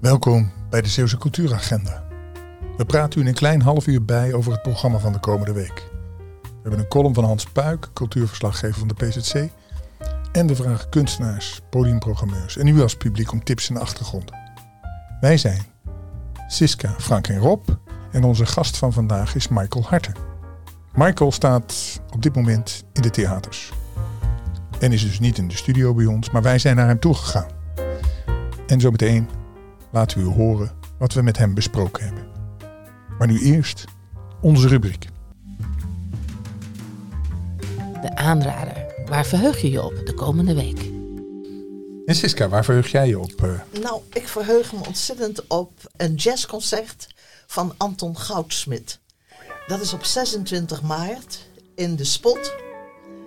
Welkom bij de Zeeuwse Cultuuragenda. We praten u in een klein half uur bij over het programma van de komende week. We hebben een column van Hans Puik, cultuurverslaggever van de PZC. En we vragen kunstenaars, podiumprogrammeurs en u als publiek om tips en achtergronden. Wij zijn Siska, Frank en Rob. En onze gast van vandaag is Michael Harten. Michael staat op dit moment in de theaters. En is dus niet in de studio bij ons, maar wij zijn naar hem toegegaan. En zometeen laten we u horen wat we met hem besproken hebben. Maar nu eerst onze rubriek. De aanrader. Waar verheug je je op de komende week? En Siska, waar verheug jij je op? eh? Nou, ik verheug me ontzettend op een jazzconcert van Anton Goudsmit. Dat is op 26 maart in de Spot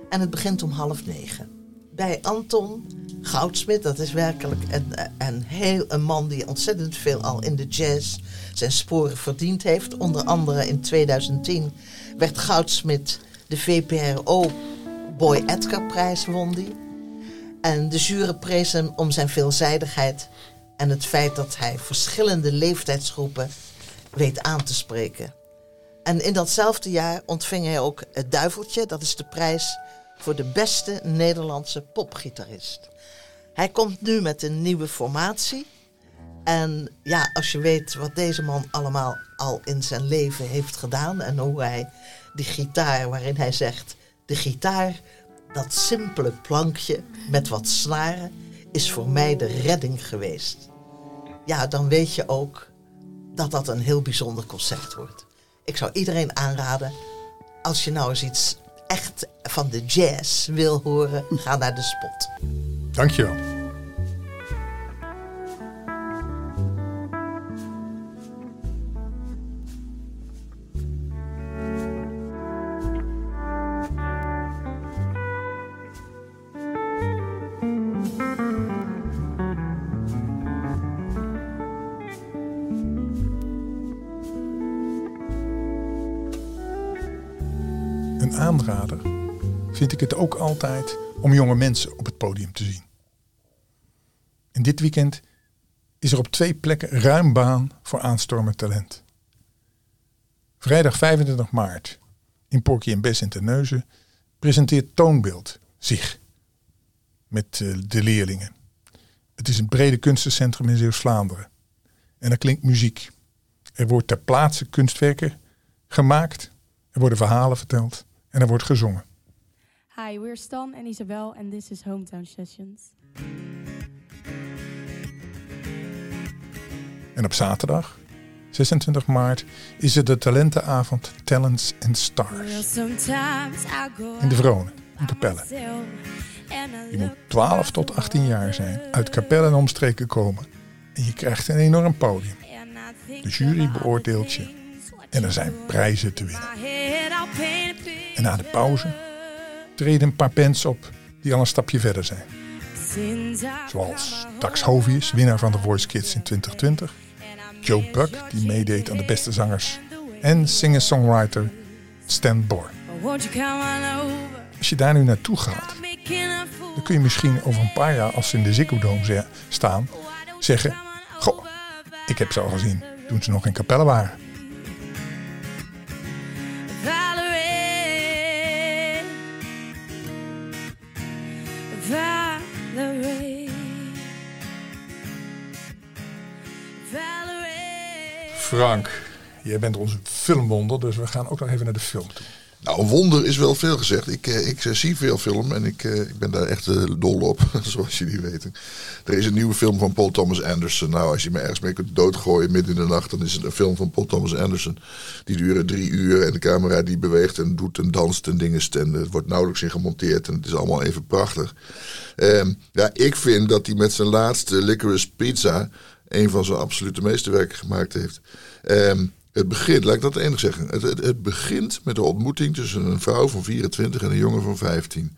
en het begint om half negen. Bij Anton Goudsmit, dat is werkelijk een, een, heel, een man die ontzettend veel al in de jazz zijn sporen verdiend heeft. Onder andere in 2010 werd Goudsmit de VPRO Boy Edgar prijs won die. En de jury prees hem om zijn veelzijdigheid en het feit dat hij verschillende leeftijdsgroepen weet aan te spreken. En in datzelfde jaar ontving hij ook het Duiveltje, dat is de prijs voor de beste Nederlandse popgitarist. Hij komt nu met een nieuwe formatie. En ja, als je weet wat deze man allemaal al in zijn leven heeft gedaan en hoe hij die gitaar, waarin hij zegt: de gitaar dat simpele plankje met wat snaren is voor mij de redding geweest. Ja, dan weet je ook dat dat een heel bijzonder concert wordt. Ik zou iedereen aanraden, als je nou eens iets echt van de jazz wil horen, ga naar de spot. Dankjewel. Ik het ook altijd om jonge mensen op het podium te zien. En dit weekend is er op twee plekken ruim baan voor aanstormend talent. Vrijdag 25 maart in Porky en Bess in Terneuzen presenteert Toonbeeld zich met eh, de leerlingen. Het is een brede kunstencentrum in Zeeuws-Vlaanderen. En er klinkt muziek. Er wordt ter plaatse kunstwerken gemaakt. Er worden verhalen verteld. En er wordt gezongen. Hi, we're Stan and Isabel, and this is Hometown Sessions. En op zaterdag, 26 maart, is er de talentenavond Talents and Stars. In de Vronen, in Capelle. Je moet 12 tot 18 jaar zijn, uit Capelle en omstreken komen. En je krijgt een enorm podium. De jury beoordeelt je. En er zijn prijzen te winnen. En na de pauze treden een paar bands op die al een stapje verder zijn. Zoals Dax Hovius, winnaar van The Voice Kids in 2020. Joe Buck, die meedeed aan de beste zangers. En singer-songwriter Stan Bohr. Als je daar nu naartoe gaat, dan kun je misschien over een paar jaar, als ze in de Ziggo Dome staan, zeggen... Goh, ik heb ze al gezien toen ze nog in Capelle waren. Frank, jij bent onze filmwonder, dus we gaan ook nog even naar de film toe. Nou, een wonder is wel veel gezegd. Ik, eh, ik eh, zie veel film en ik, eh, ik ben daar echt dol op, zoals jullie weten. Er is een nieuwe film van Paul Thomas Anderson. Nou, als je me ergens mee kunt doodgooien midden in de nacht, dan is het een film van Paul Thomas Anderson. Die duren drie uur en de camera die beweegt en doet en danst en dingen. En het wordt nauwelijks in gemonteerd en het is allemaal even prachtig. Ehm, ja, ik vind dat hij met zijn laatste Licorice Pizza een van zijn absolute meesterwerken gemaakt heeft. Ehm, het begint, laat ik dat enig zeggen. Het, het, het begint met de ontmoeting tussen een vrouw van 24 en een jongen van 15.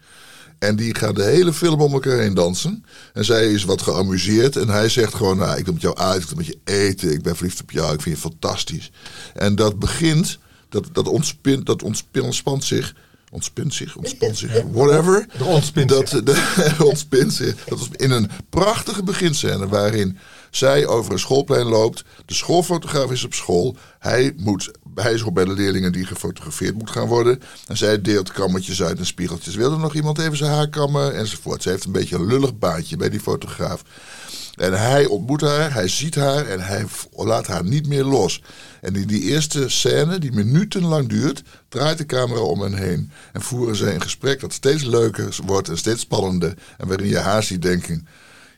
En die gaan de hele film om elkaar heen dansen. En zij is wat geamuseerd. En hij zegt gewoon, nou, ik wil met jou uit, ik wil met je eten. Ik ben verliefd op jou, ik vind je fantastisch. En dat begint, dat, dat, ontspint, dat ontspint, ontspant zich ontspint zich, ontspant zich, whatever. De ontspint dat, zich. De, ontspint zich. Dat was in een prachtige beginscène waarin zij over een schoolplein loopt. De schoolfotograaf is op school. Hij, moet, hij is ook bij de leerlingen die gefotografeerd moet gaan worden. En zij deelt kammetjes uit en spiegeltjes. Wil er nog iemand even zijn haar kammen? Enzovoort. Ze heeft een beetje een lullig baantje bij die fotograaf. En hij ontmoet haar, hij ziet haar en hij laat haar niet meer los. En in die eerste scène, die minutenlang duurt, draait de camera om hen heen. En voeren zij een gesprek dat steeds leuker wordt en steeds spannender. En waarin je haar ziet denken,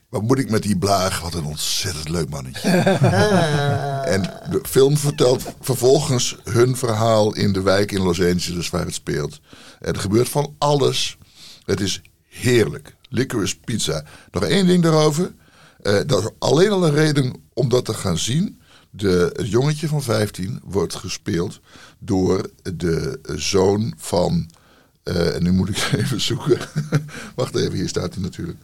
wat moet ik met die blaag? Wat een ontzettend leuk mannetje. en de film vertelt vervolgens hun verhaal in de wijk in Los Angeles waar het speelt. Er gebeurt van alles. Het is heerlijk. Licorice pizza. Nog één ding daarover. Uh, dat is alleen al een reden om dat te gaan zien. De, het jongetje van 15 wordt gespeeld door de zoon van. Uh, en nu moet ik even zoeken. Wacht even, hier staat hij natuurlijk.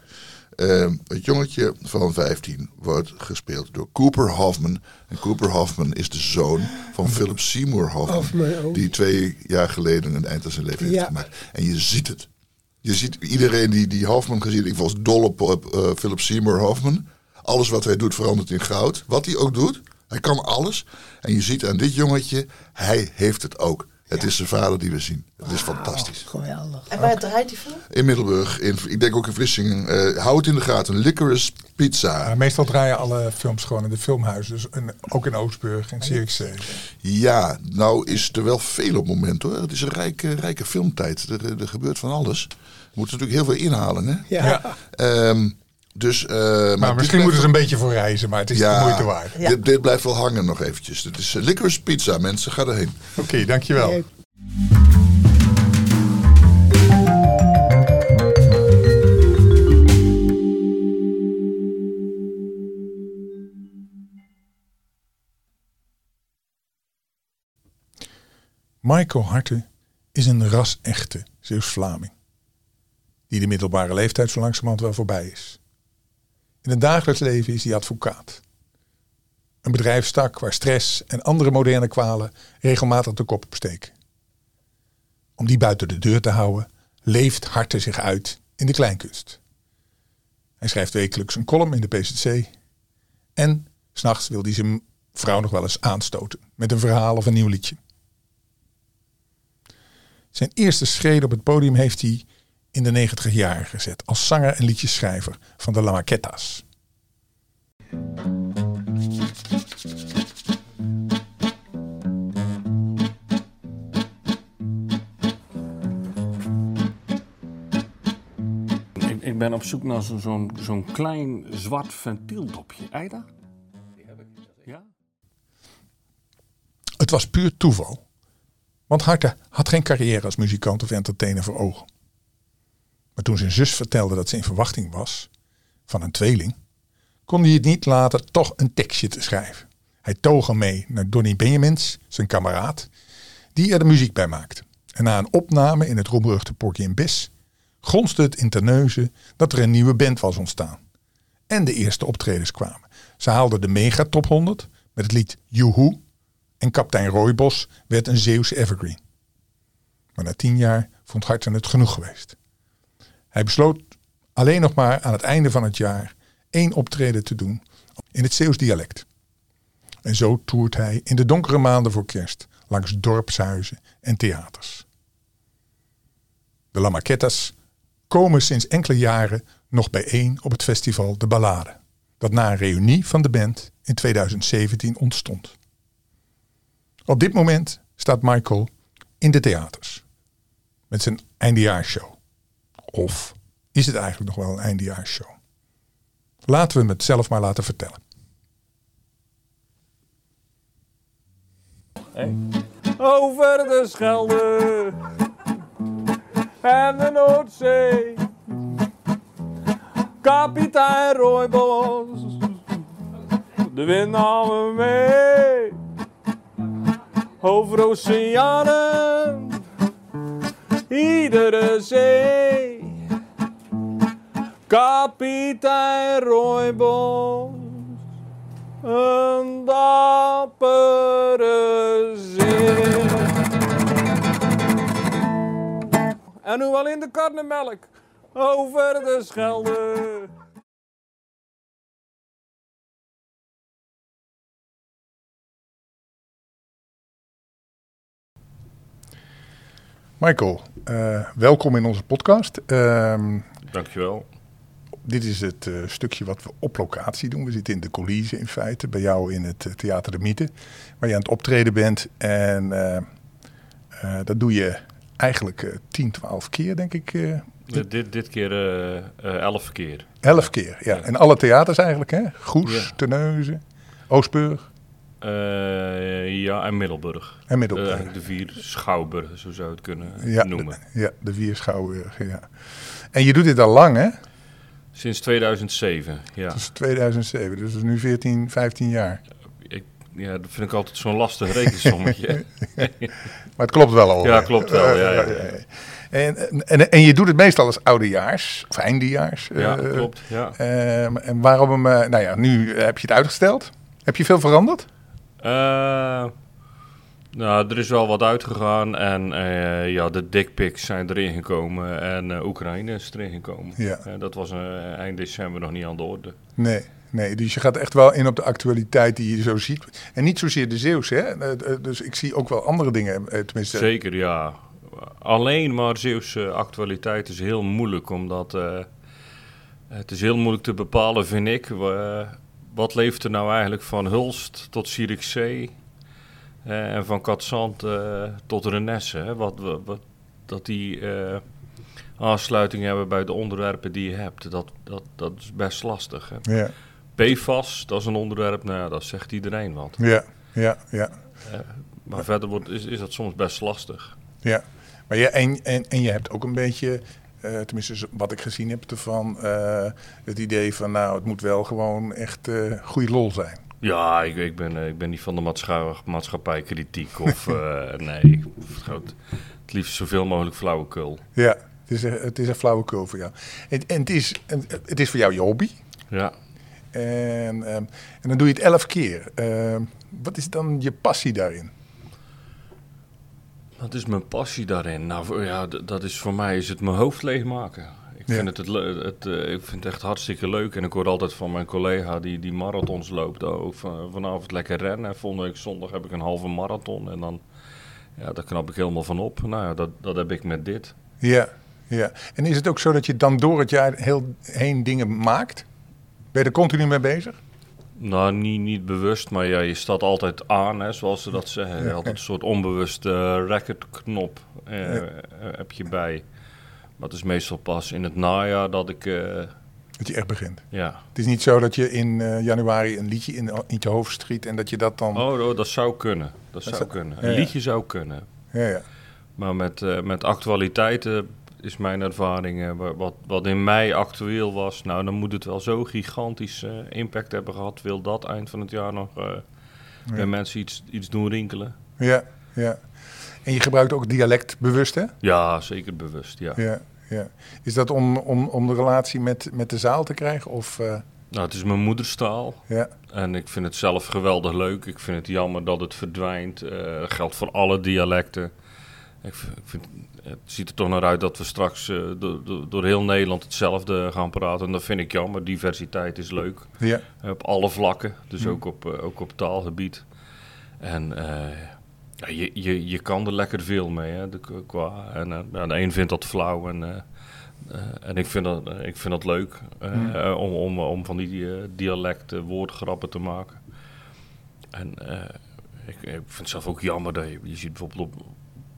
Uh, het jongetje van 15 wordt gespeeld door Cooper Hoffman. En Cooper Hoffman is de zoon van Philip Seymour Hoffman. Die twee jaar geleden een eind aan zijn leven heeft ja. gemaakt. En je ziet het. Je ziet iedereen die, die Hoffman gezien Ik was dol op, op uh, Philip Seymour Hoffman. Alles wat hij doet verandert in goud. Wat hij ook doet. Hij kan alles. En je ziet aan dit jongetje, hij heeft het ook. Het is zijn vader die we zien. Het is fantastisch. Geweldig. En waar draait die film? In Middelburg. In, ik denk ook in Vlissingen. Uh, hou het in de gaten. Licorice Pizza. Ja, meestal draaien alle films gewoon in de filmhuizen. Dus in, ook in Oostburg, in Zierikzee. Ja, nou is er wel veel op het moment hoor. Het is een rijke, rijke filmtijd. Er, er gebeurt van alles. We moeten natuurlijk heel veel inhalen. Hè? Ja. Um, dus, uh, maar, maar misschien moeten ze een beetje voor reizen, maar het is ja, de moeite waard. Ja. Dit, dit, blijft wel hangen nog eventjes. Het is uh, Licorice Pizza, mensen. Ga erheen. Oké, okay, dankjewel. Leuk. Michael Harte is een ras-echte Zeeuws-Vlaming. Die de middelbare leeftijd zo langzamerhand wel voorbij is. In het dagelijks leven is hij advocaat. Een bedrijfstak waar stress en andere moderne kwalen regelmatig de kop opsteken. Om die buiten de deur te houden, leeft Harte zich uit in de kleinkunst. Hij schrijft wekelijks een column in de PCC. En s'nachts wil hij zijn vrouw nog wel eens aanstoten met een verhaal of een nieuw liedje. Zijn eerste schreden op het podium heeft hij in de 90 jaren gezet als zanger en liedjeschrijver van de La Maquetas. Ik, ik ben op zoek naar zo'n zo'n zo'n klein zwart ventieldopje. Eida? Ja? Het was puur toeval. Want Harte had geen carrière als muzikant of entertainer voor ogen. Maar toen zijn zus vertelde dat ze in verwachting was van een tweeling, kon hij het niet laten toch een tekstje te schrijven. Hij toog hem mee naar Donny Benjamins, zijn kameraad, die er de muziek bij maakte. En na een opname in het roemruchte Porky in Bis gonste het in Terneuzen dat er een nieuwe band was ontstaan. En de eerste optredens kwamen. Ze haalden de Mega Top 100 met het lied Joehoe en kapitein Rooibos werd een Zeeuwse evergreen. Maar na tien jaar vond Harten het genoeg geweest. Hij besloot alleen nog maar aan het einde van het jaar één optreden te doen in het Zeeuws dialect. En zo toert hij in de donkere maanden voor kerst langs dorpshuizen en theaters. De La Maquetas komen sinds enkele jaren nog bijeen op het festival De Ballade, dat na een reunie van de band in 2017 ontstond. Op dit moment staat Michael in de theaters met zijn eindejaarsshow. Of is het eigenlijk nog wel een eindejaarsshow? Laten we het zelf maar laten vertellen. Hey. Over de Schelde en de Noordzee. Kapitein Rooibos, de wind nam me mee. Over oceanen, iedere zee. Kapitein Rooibos, een dappere zee. En nu al in de karnemelk over de Schelde. Michael, uh, welkom in onze podcast. Uh, Dankjewel. Dit is het uh, stukje wat we op locatie doen. We zitten in de coulisse in feite, bij jou in het Theater de Mythe, waar je aan het optreden bent. En dat doe je eigenlijk 10, 12 keer, denk ik. Dit, dit, dit keer uh, elf keer. Elf keer, ja. En alle theaters eigenlijk, hè? Goes, ja. Terneuzen, Oostburg. Uh, ja, en Middelburg. En Middelburg. Uh, de vier schouwburgen, zo zou je het kunnen ja, noemen. De, ja, de vier schouwburgen, ja. En je doet dit al lang, hè? Sinds 2007, ja. Sinds 2007, dus dat is nu 14, 15 jaar. Ik, ja, dat vind ik altijd zo'n lastig rekensommetje. maar het klopt wel al. Ja, klopt wel, ja. ja, ja. En, en, en je doet het meestal als oudejaars, of eindejaars. Ja, uh, klopt, ja. Uh, en waarom uh, nou ja, nu heb je het uitgesteld. Heb je veel veranderd? Nou, er is wel wat uitgegaan en ja, de dickpics zijn erin gekomen en Oekraïne is erin gekomen. Ja. dat was eind december nog niet aan de orde. Nee, nee, dus je gaat echt wel in op de actualiteit die je zo ziet. En niet zozeer de Zeeuws, hè? Dus ik zie ook wel andere dingen, tenminste. Zeker, ja alleen maar Zeeuwse actualiteit is heel moeilijk, omdat het is heel moeilijk te bepalen, vind ik. Wat leeft er nou eigenlijk van Hulst tot Zierikzee en van Katzand tot Renesse? Hè? Wat, wat, dat die aansluiting hebben bij de onderwerpen die je hebt, dat, dat, dat is best lastig. Hè? Ja. PFAS, dat is een onderwerp, nou ja, dat zegt iedereen wat. Ja, ja, ja. maar verder wordt, is, is dat soms best lastig. Ja. Maar je, en, en, en je hebt ook een beetje, uh, tenminste wat ik gezien heb ervan, uh, het idee van nou, het moet wel gewoon echt goede lol zijn. Ja, ik, ik, ben, ik ben niet van de maatschappij, maatschappijkritiek of nee, het, het liefst zoveel mogelijk flauwekul. Ja, het is, een, het is een flauwekul voor jou. En, en het, is, het is voor jou je hobby. Ja. En, um, en dan doe je het elf keer. Uh, wat is dan je passie daarin? Wat is mijn passie daarin? Nou, ja, dat is voor mij is het mijn hoofd leegmaken. Ik vind, ja. het, het, het, uh, ik vind het echt hartstikke leuk. En ik hoor altijd van mijn collega die, die marathons loopt. Ook van, vanavond lekker rennen. Volgende week zondag heb ik een halve marathon. En dan, ja, daar knap ik helemaal van op. Nou ja, dat, dat heb ik met dit. Ja, ja. En is het ook zo dat je dan door het jaar heel heen dingen maakt? Ben je er continu mee bezig? Nou, niet, niet bewust, maar ja, je staat altijd aan, hè, zoals ze dat zeggen. Je had altijd een soort onbewuste uh, recordknop uh, heb je bij. Maar het is meestal pas in het najaar dat ik... Uh, dat je echt begint. Ja. Het is niet zo dat je in januari een liedje in, in je hoofd schiet en dat je dat dan... Oh, oh dat zou kunnen. Dat, dat zou kunnen. Een liedje zou kunnen. Ja, ja. Maar met, met actualiteiten is mijn ervaring. wat, wat in mei actueel was, nou dan moet het wel zo gigantisch uh, impact hebben gehad. Wil dat eind van het jaar nog uh, ja. bij mensen iets, iets doen rinkelen? Ja, ja. En je gebruikt ook dialect bewust, hè? Ja, zeker bewust, ja. ja, ja. Is dat om, om, om de relatie met, met de zaal te krijgen? Of, uh... Nou, het is mijn moederstaal. Ja. En ik vind het zelf geweldig leuk. Ik vind het jammer dat het verdwijnt. dat geldt voor alle dialecten. Ik vind, het ziet er toch naar uit dat we straks uh, door, door, heel Nederland hetzelfde gaan praten. En dat vind ik jammer. Diversiteit is leuk. Ja. Op alle vlakken, dus mm. ook, op, ook op taalgebied. En ja, je, je, je kan er lekker veel mee. Hè, de, qua, en ja, de een vindt dat flauw en, en ik, vind dat, ik vind dat leuk. Mm. om, om, om van die dialecten woordgrappen te maken. En ik, ik vind het zelf ook jammer dat je, je ziet bijvoorbeeld op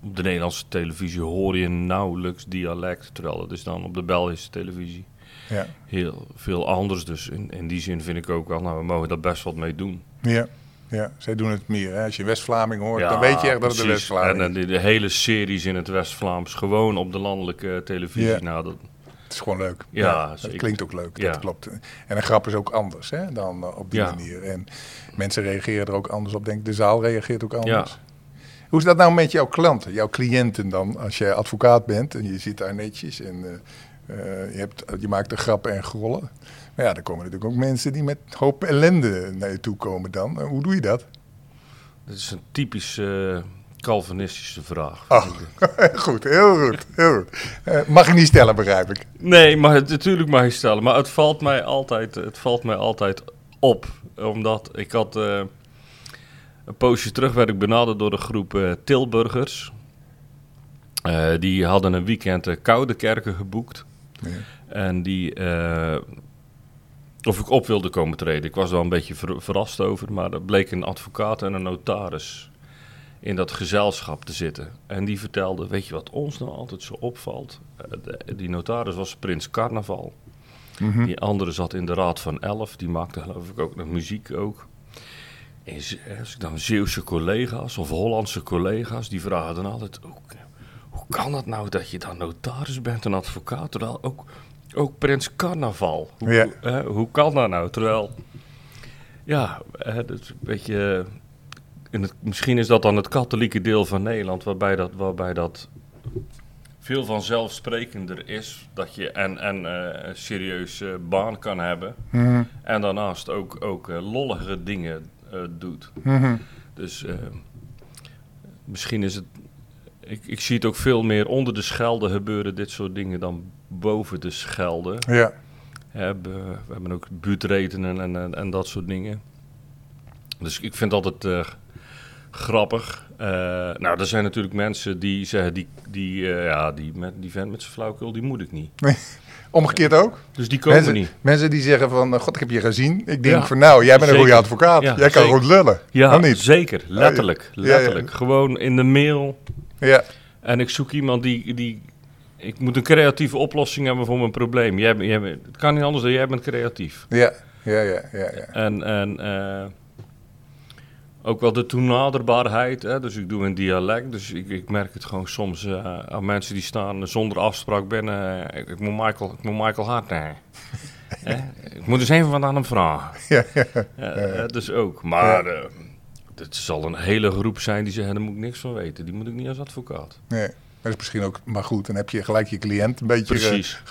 op de Nederlandse televisie hoor je nauwelijks dialect, terwijl dat is dan op de Belgische televisie ja. heel veel anders. Dus in, in die zin vind ik ook wel, nou, we mogen daar best wat mee doen. Ja, ja zij doen het meer. Hè? Als je West-Vlaming hoort, ja, dan weet je echt dat het de West-Vlaming is. En de, de, hele series in het West-Vlaams, gewoon op de landelijke televisie. Ja. Nou, dat, het is gewoon leuk. Ja, ja het klinkt ook leuk. Dat klopt. En een grap is ook anders hè, dan uh, op die manier. En mensen reageren er ook anders op. Denk de zaal reageert ook anders. Hoe is dat nou met jouw klanten, jouw cliënten dan? Als jij advocaat bent en je zit daar netjes en uh, uh, je, hebt, je maakt er grappen en grollen. Maar ja, er komen natuurlijk ook mensen die met hoop ellende naar je toe komen dan. Uh, hoe doe je dat? Dat is een typisch Calvinistische vraag. Oh, goed, heel goed. Heel goed. Uh, mag ik niet stellen, begrijp ik. Nee, maar het, natuurlijk mag je stellen. Maar het valt mij altijd, het valt mij altijd op. Omdat ik had uh, een poosje terug werd ik benaderd door een groep Tilburgers. die hadden een weekend Koude Kerken geboekt. Ja. En die of ik op wilde komen treden. Ik was wel een beetje verrast over, maar er bleek een advocaat en een notaris in dat gezelschap te zitten. En die vertelde, weet je wat ons nou altijd zo opvalt? Eh, die notaris was Prins Carnaval. Mhm. Die andere zat in de Raad van Elf, die maakte geloof ik ook nog muziek ook. En als ik dan Zeeuwse collega's of Hollandse collega's, die vragen dan altijd... Hoe, hoe kan het nou dat je dan notaris bent, een advocaat, terwijl ook ook Prins Carnaval. Hoe, hoe kan dat nou? Terwijl, ja, dat is een beetje. In het, misschien is dat dan het katholieke deel van Nederland, waarbij dat, waarbij dat veel vanzelfsprekender is dat je en, en uh, een serieuze baan kan hebben. Mhm. En daarnaast ook, ook uh, lollige dingen doet. Mhm. Dus misschien is het. Ik, ik zie het ook veel meer onder de Schelde gebeuren, dit soort dingen, dan boven de Schelde. Ja. we hebben ook buurtredenen en, en, en, dat soort dingen. Dus ik vind het altijd uh, grappig. Uh, nou, er zijn natuurlijk mensen die zeggen, die, die, uh, ja, die, met, die vent met zijn flauwkul, die moet ik niet. Nee. Omgekeerd ook? Dus die komen mensen, niet. Mensen die zeggen van, god, ik heb je gezien. Ik denk van, nou, jij bent een goede advocaat. jij kan zeker. goed lullen. Ja, niet? zeker. Letterlijk. letterlijk. Gewoon in de mail. Ja. En ik zoek iemand die, die ik moet een creatieve oplossing hebben voor mijn probleem. Jij, jij, het kan niet anders dan jij bent creatief. Ja, ja, ja. ja, ja. En, en uh, ook wel de toenaderbaarheid. Hè? Dus ik doe een dialect. Dus ik, ik merk het gewoon soms uh, aan mensen die staan zonder afspraak binnen. Ik, ik, moet Michael, ik moet Michael Hart Ik moet dus even wat aan hem vragen. Ja, ja, dus ook. Maar het zal een hele groep zijn die zeggen, daar moet ik niks van weten. Die moet ik niet als advocaat. Nee. Dat is misschien ook maar goed. Dan heb je gelijk je cliënt een beetje. Precies.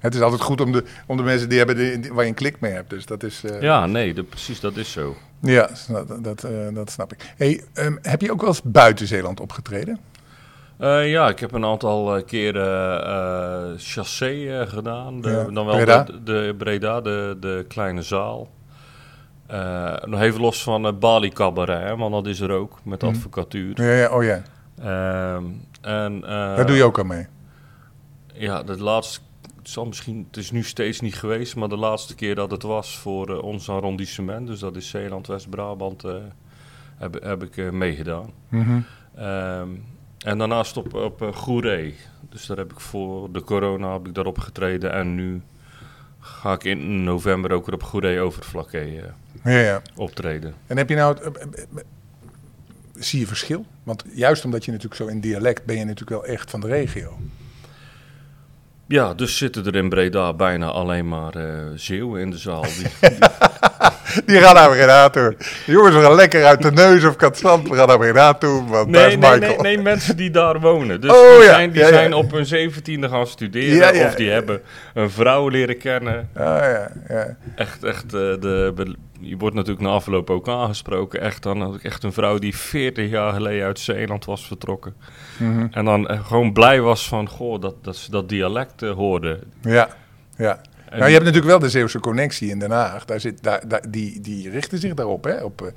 het is altijd goed om de, om de mensen die hebben waar je een klik mee hebt. Dus dat is. Uh, ja, nee, precies, dat is zo. Ja, dat, dat, uh, dat snap ik. Hey, um, heb je ook wel eens buiten Zeeland opgetreden? Uh, ja, ik heb een aantal keren chassé gedaan. De, Dan wel Breda? De, de, Breda, de, de kleine zaal. nog even los van Bali Cabaret, want dat is er ook met mhm. advocatuur. Ja, ja, oh ja. Ehm, en, uh, Daar doe je ook aan mee? Ja, de laatste, het, zal misschien, het is nu steeds niet geweest, maar de laatste keer dat het was voor uh, ons arrondissement, dus dat is Zeeland, West-Brabant, uh, heb, heb ik meegedaan. Mm -hmm. um, en daarnaast op, op Goeree. Dus daar heb ik voor de corona heb ik daarop getreden en nu ga ik in november ook weer op Goeree Overvlakke ja, ja. optreden. En heb je nou zie je verschil? Want juist omdat je natuurlijk zo in dialect ben je natuurlijk wel echt van de regio. Ja, dus zitten er in Breda bijna alleen maar uh, Zeeuwen in de zaal. Die, die gaan naar Breda toe. jongens, we gaan lekker uit de neus of Katzand. We gaan naar Breda toe, want nee, is nee, nee, nee, mensen die daar wonen. Dus oh, die, ja, zijn, die ja, zijn op hun zeventiende gaan studeren. of die hebben een vrouw leren kennen. Oh, ja, ja. Echt, echt, uh, de, je wordt natuurlijk na afloop ook aangesproken. Echt, dan had ik echt een vrouw die 40 jaar geleden uit Zeeland was vertrokken. Mm En dan uh, gewoon blij was van, goh, dat, dat dat dialect uh, hoorde. Ja, ja. nou, je hebt natuurlijk wel de Zeeuwse connectie in Den Haag. Daar zit, daar, daar, die, die richten zich daarop, hè? Op uh,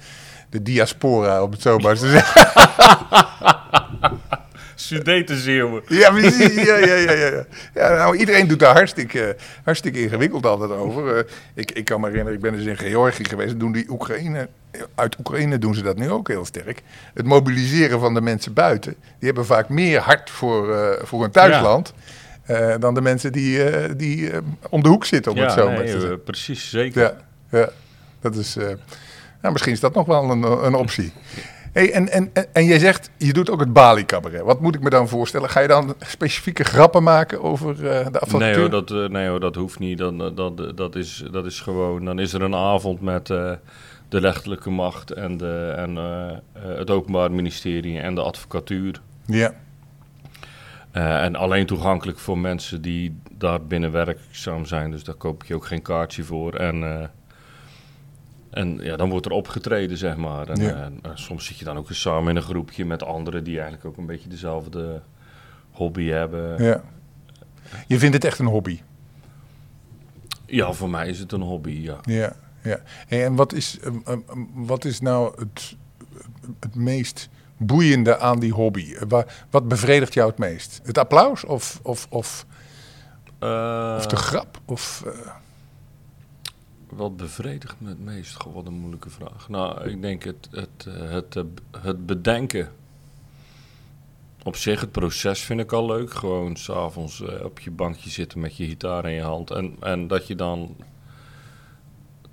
de diaspora, op het zo maar te zeggen. Sudetenzeeuwen. Ja, precies. Ja, ja, ja, ja. ja nou, iedereen doet daar hartstikke, hartstikke ingewikkeld altijd over. Uh, ik, ik kan me herinneren, ik ben dus in Georgië geweest. Doen die Oekraïne, uit Oekraïne doen ze dat nu ook heel sterk. Het mobiliseren van de mensen buiten. Die hebben vaak meer hart voor, uh, voor hun thuisland. Uh, dan de mensen die, die om de hoek zitten, om ja, het zo nee, te zeggen. precies, zeker. Ja, ja. dat is... nou, misschien is dat nog wel een, een optie. Hey, en, en, en jij zegt, je doet ook het Bali cabaret. Wat moet ik me dan voorstellen? Ga je dan specifieke grappen maken over uh, de advocatuur? Nee hoor, dat, uh, nee hoor, dat hoeft niet. Dan, dat, dat, is, dat is gewoon, dan is er een avond met de rechterlijke macht en, de, en het Openbaar Ministerie en de advocatuur. Ja. En alleen toegankelijk voor mensen die daar binnen werkzaam zijn. Dus daar koop je ook geen kaartje voor. En en ja, dan wordt er opgetreden, zeg maar. En, Ja. eh, soms zit je dan ook eens samen in een groepje met anderen die eigenlijk ook een beetje dezelfde hobby hebben. Ja. Je vindt het echt een hobby. Ja, voor mij is het een hobby, ja. Ja, ja. En wat is, wat is nou het, het meest boeiende aan die hobby? Eh, wa- wat bevredigt jou het meest? Het applaus of, of, of, Eh, of de grap? Of, eh, Wat bevredigt me het meest? Goh, wat een moeilijke vraag. Nou, ik denk het, het, eh, het, eh, het bedenken. Op zich, het proces vind ik al leuk. Gewoon s'avonds eh op je bankje zitten met je gitaar in je hand. En, en dat je dan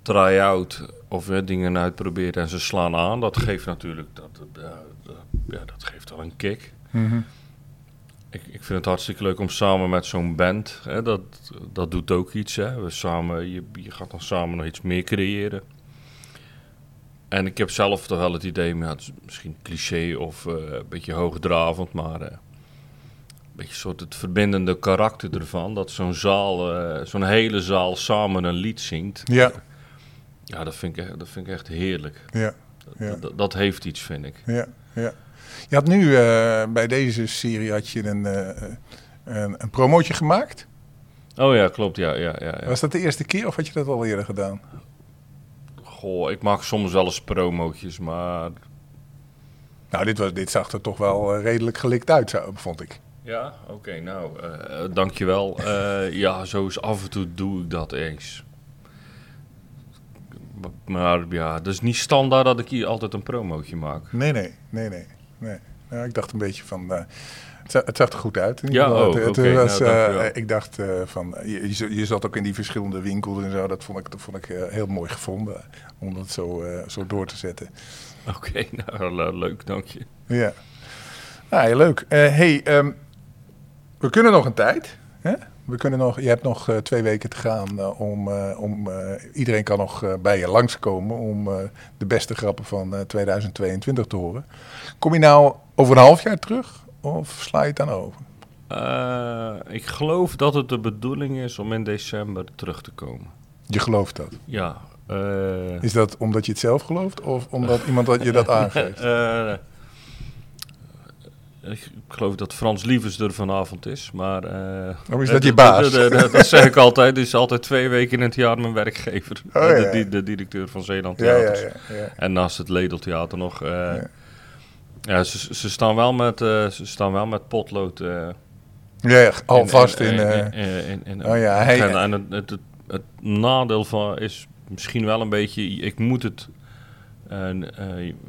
try-out of eh, dingen uitprobeert en ze slaan aan. Dat geeft natuurlijk, dat, dat, dat- ja, dat geeft wel een kick. mhm. Ik, ik vind het hartstikke leuk om samen met zo'n band, hè, dat, dat doet ook iets. Hè. We samen, je, je gaat dan samen nog iets meer creëren. En ik heb zelf toch wel het idee, maar ja, het is misschien cliché of eh, een beetje hoogdravend, maar eh, een beetje soort het verbindende karakter ervan. Dat zo'n zaal, eh, zo'n hele zaal samen een lied zingt. Ja, Ja, dat vind ik, echt- dat vind ik echt heerlijk. ja, ja. Dat, dat heeft iets, vind ik. ja, ja. Je had nu eh, bij deze serie had je een, eh, een, een promootje gemaakt. Oh ja, klopt, ja, ja, ja. ja. Was dat de eerste keer of had je dat al eerder gedaan? Goh, ik maak soms wel eens promootjes, maar Nou, dit, was, dit zag er toch wel redelijk gelikt uit, zo, vond ik. Ja, oké, nou, eh eh, dankjewel. Ja, zo is af en toe doe ik dat eens. Maar ja, het is niet standaard dat ik hier altijd een promootje maak. Nee, nee, nee, nee. nee. Nou, ik dacht een beetje van. eh, het, za- het zag er goed uit. Ja, oh, Het- het oké, was, nou, eh, dankjewel. ik dacht eh, van. Je, je zat- ook in die verschillende winkels en zo. Dat vond ik, dat vond ik eh, heel mooi gevonden. Om dat zo, eh, zo door te zetten. Oké, nou, le- leuk, dank je. Ja. Nou, heel leuk. Eh, hey, ehm, we kunnen nog een tijd. Hè? We kunnen nog, je hebt nog eh, twee weken te gaan eh, om. eh, om iedereen kan nog bij je langskomen om de beste grappen van eh, 2022 te horen. Kom je nou over een half jaar terug of sla je het dan over? Ik geloof dat het de bedoeling is om in december terug te komen. Je gelooft dat. Ja. Is dat omdat je het zelf gelooft of omdat iemand dat je dat aangeeft? Ik geloof dat Frans Lievers er vanavond is, maar... Of is eh, dat je baas? Dat zeg ik altijd. Is altijd twee weken in het jaar mijn werkgever. Oh, Eh, ja, de, directeur van Zeeland Theaters. ja. ja. En naast het Ledeltheater nog. Ja. ja, ze, ze, staan wel met, ze staan wel met potlood. Ja, ja, alvast in. oh ja, hij- en, en het, het, het, het nadeel van is misschien wel een beetje. Ik moet het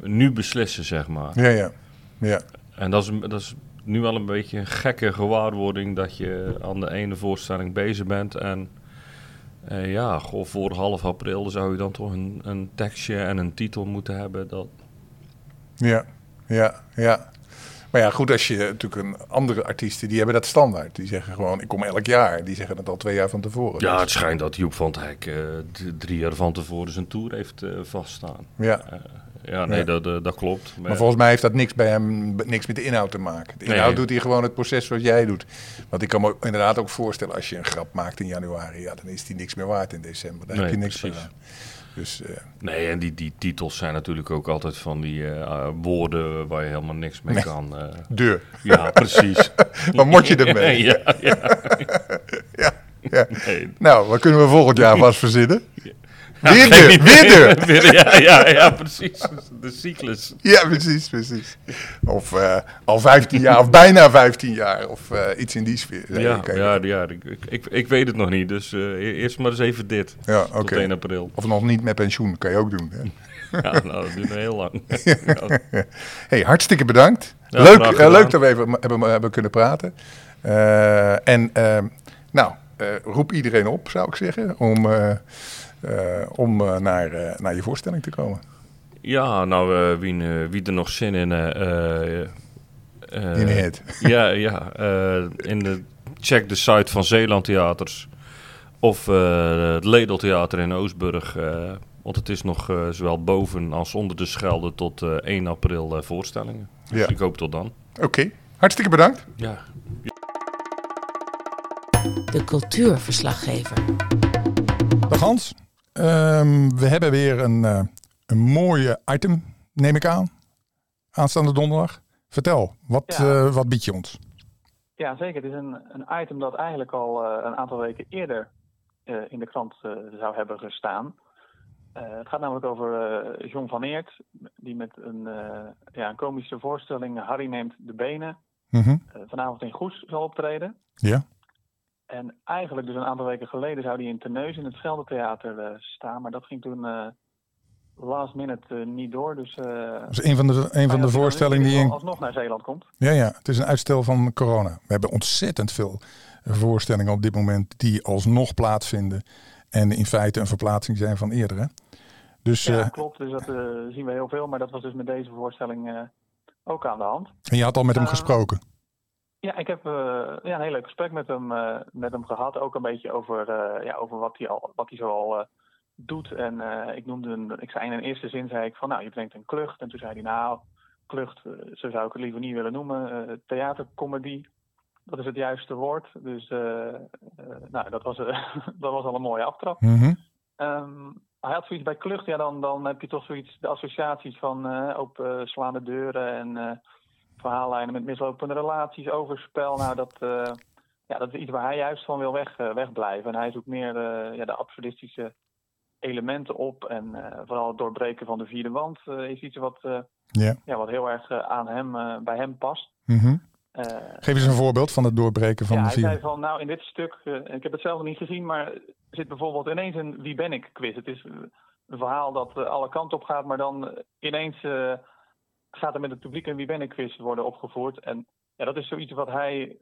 nu beslissen, zeg maar. ja, ja. Ja, En dat is, dat is nu wel een beetje een gekke gewaarwording dat je aan de ene voorstelling bezig bent. En eh, ja, goh, voor half april zou je dan toch een, een tekstje en een titel moeten hebben. Dat, ja, ja, ja. Maar ja, goed, als je natuurlijk een andere artiesten, die hebben dat standaard. Die zeggen gewoon, ik kom elk jaar. Die zeggen het al twee jaar van tevoren. ja, Dus- het schijnt dat Joep van het Hek eh, drie jaar van tevoren zijn tour heeft eh, vaststaan. ja. Ja, nee, Ja. Dat, eh, dat klopt. Maar volgens mij heeft dat niks bij hem, niks met de inhoud te maken. De inhoud Nee. doet hij gewoon het proces wat jij doet. Want ik kan me inderdaad ook voorstellen, als je een grap maakt in januari, ja, dan is die niks meer waard in december. Daar heb Nee, je niks precies. aan. Dus eh, Nee, en die, die titels zijn natuurlijk ook altijd van die eh, woorden waar je helemaal niks mee Nee. kan. deur. ja, precies. Wat moet je ermee? ja, ja. Ja, ja. Nee. Nou, wat kunnen we volgend jaar vast verzinnen? Ja, Weer deur, idee. weer deur. Weer- ja, ja, ja, precies. De cyclus. Ja, precies, precies. Of eh, al 15 jaar, of bijna 15 jaar, of eh, iets in die sfeer. Ja, ja, ja ik, ik, ik, weet het nog niet, dus eh, e- eerst maar eens even dit. Ja, oké. 1 april. Of nog niet met pensioen, kan je ook doen. Hè? Ja, nou, dat duurt nog heel lang. Hey, hartstikke bedankt. Leuk, leuk dat we even hebben, hebben kunnen praten. En eh, nou, roep iedereen op, zou ik zeggen, om, om eh, naar, eh, naar je voorstelling te komen. Ja, nou, eh, wie, eh, wie er nog zin in... eh, eh, eh, In het. Ja, ja eh, in de, check de site van Zeeland Theaters. Of eh, het Ledeltheater in Oostburg. eh, want het is nog eh, zowel boven als onder de Schelde tot eh, 1 april eh, voorstellingen. Dus Ja. ik hoop tot dan. Oké, hartstikke bedankt. Ja, De cultuurverslaggever. Dag Hans. Ehm, we hebben weer een, uh, een mooie item, neem ik aan. Aanstaande donderdag. Vertel, wat, ja. wat bied je ons? Ja, zeker. Het is een, een item dat eigenlijk al een aantal weken eerder in de krant zou hebben gestaan. het gaat namelijk over John van Eert, die met een, ja, een komische voorstelling Harry neemt de benen mhm. vanavond in Goes zal optreden. Ja. En eigenlijk dus een aantal weken geleden zou die in Terneuzen in het Scheldetheater uh, staan. Maar dat ging toen uh, last minute uh, niet door. Dus, dat is een van de, een van de voorstellingen die... In... alsnog naar Zeeland komt. Ja, ja, het is een uitstel van corona. We hebben ontzettend veel voorstellingen op dit moment die alsnog plaatsvinden. En in feite een verplaatsing zijn van eerder. Hè? Dus, ja, klopt. Dus dat zien we heel veel. Maar dat was dus met deze voorstelling ook aan de hand. En je had al met hem gesproken? Ja, ik heb uh, ja, een heel leuk gesprek met hem, uh, met hem gehad. Ook een beetje over, uh, ja, over wat hij al wat hij zo al doet. En ik noemde een, ik zei in een eerste zin zei ik van nou, je brengt een klucht. En toen zei hij nou, klucht, zo zou ik het liever niet willen noemen. theatercomedie, dat is het juiste woord. Dus nou, dat, was, dat was al een mooie aftrap. Mm hij had zoiets bij klucht, ja, dan, dan heb je toch zoiets, de associaties van open slaande deuren en verhaallijnen met mislopende relaties, overspel. Nou, dat, uh, ja, dat is iets waar hij juist van wil weg, uh, wegblijven. En hij zoekt meer uh, ja, de absurdistische elementen op. En vooral het doorbreken van de vierde wand is iets wat, yeah. ja, wat heel erg aan hem, bij hem past. Mm -hmm. Geef eens een voorbeeld van het doorbreken van ja, de vierde. Hij zei van, nou in dit stuk, ik heb het zelf nog niet gezien, maar zit bijvoorbeeld ineens een wie ben ik quiz. Het is een verhaal dat alle kanten op gaat, maar dan ineens gaat er met het publiek een Wie ben ik quiz worden opgevoerd. En ja, dat is zoiets wat hij,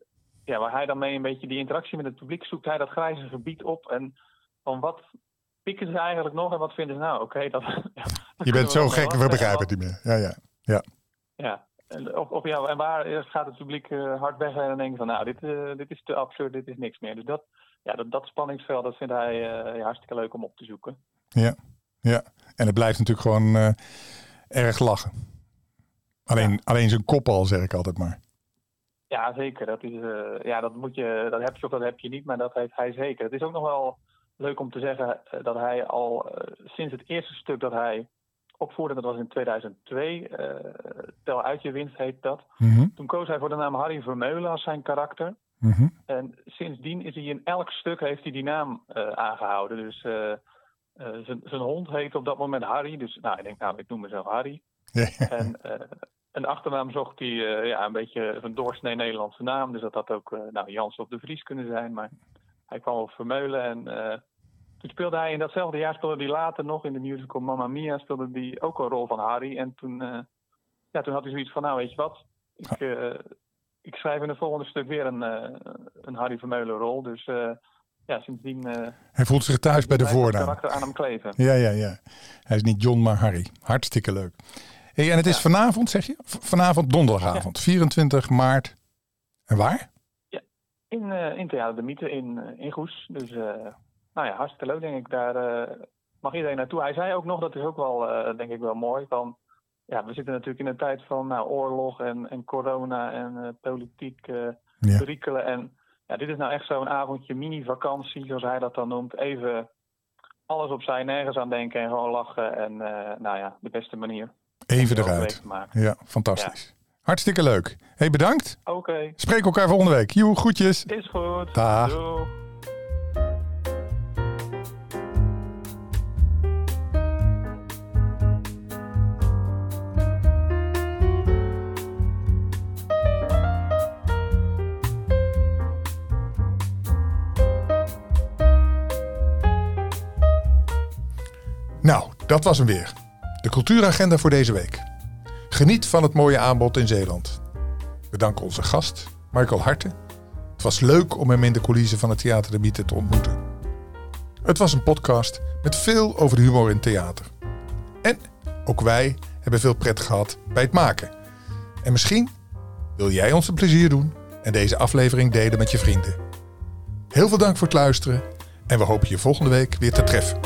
ja, waar hij dan mee een beetje die interactie met het publiek zoekt. Hij dat grijze gebied op en van wat pikken ze eigenlijk nog en wat vinden ze nou? Oké, dat, ja, Je bent zo gek, we begrijpen het niet meer. Ja, ja. Ja, ja. Of, of ja, en waar gaat het publiek uh, hard weg en dan denken van nou, dit, uh, dit is te absurd, dit is niks meer. Dus dat, ja, dat, dat spanningsveld, dat vindt hij uh, ja, hartstikke leuk om op te zoeken. Ja, ja. En het blijft natuurlijk gewoon erg lachen. Alleen, ja. alleen zijn kop al, zeg ik altijd maar. Ja, zeker. Dat, is, uh, ja, dat, moet je, dat heb je of dat heb je niet, maar dat heeft hij zeker. Het is ook nog wel leuk om te zeggen uh, dat hij al uh, sinds het eerste stuk dat hij opvoerde, dat was in 2002, Tel uit je winst heet dat. Mm -hmm. Toen koos hij voor de naam Harry Vermeulen als zijn karakter. Mm -hmm. En sindsdien is hij in elk stuk heeft hij die naam aangehouden. Dus zijn hond heet op dat moment Harry. Dus nou, ik denk, nou, ik noem mezelf Harry. En een achternaam zocht hij uh, ja, een beetje een doorsnee Nederlandse naam. Dus dat had ook uh, nou, Jans of de Vries kunnen zijn. Maar hij kwam op Vermeulen. En uh, toen speelde hij in datzelfde jaar, speelde hij later nog in de musical Mamma Mia, speelde hij ook een rol van Harry. En toen, ja, toen had hij zoiets van, nou weet je wat, ik, ik schrijf in het volgende stuk weer een, een Harry Vermeulen rol. Dus ja, sindsdien... hij voelt zich thuis bij de voornaam. karakter aan hem kleven. Ja, ja, ja. Hij is niet John, maar Harry. Hartstikke leuk. Hey, en het is ja. vanavond, zeg je? Vanavond donderdagavond, ja. 24 maart. En waar? Ja, in, uh, in Theater de Mythe in, uh, in Goes. Dus uh, nou ja, hartstikke leuk denk ik. Daar mag iedereen naartoe. Hij zei ook nog, dat is ook wel denk ik wel mooi, van... Ja, we zitten natuurlijk in een tijd van nou, oorlog en, en corona en politiek ja. perikelen. En ja, dit is nou echt zo'n avondje mini-vakantie, zoals hij dat dan noemt. Even alles opzij, nergens aan denken en gewoon lachen. En nou ja, de beste manier. Even eruit. Ja, fantastisch. Ja. Hartstikke leuk. hey, bedankt. Oké. Okay. Spreek elkaar volgende week. Joe, groetjes. Is goed. Dag. Doei. Nou, dat was hem weer. Cultuuragenda voor deze week. Geniet van het mooie aanbod in Zeeland. We danken onze gast, Michael Harte. Het was leuk om hem in de coulissen van het Theater de Miete te ontmoeten. Het was een podcast met veel over humor in theater. En ook wij hebben veel pret gehad bij het maken. En misschien wil jij ons een plezier doen en deze aflevering delen met je vrienden. Heel veel dank voor het luisteren en we hopen je volgende week weer te treffen.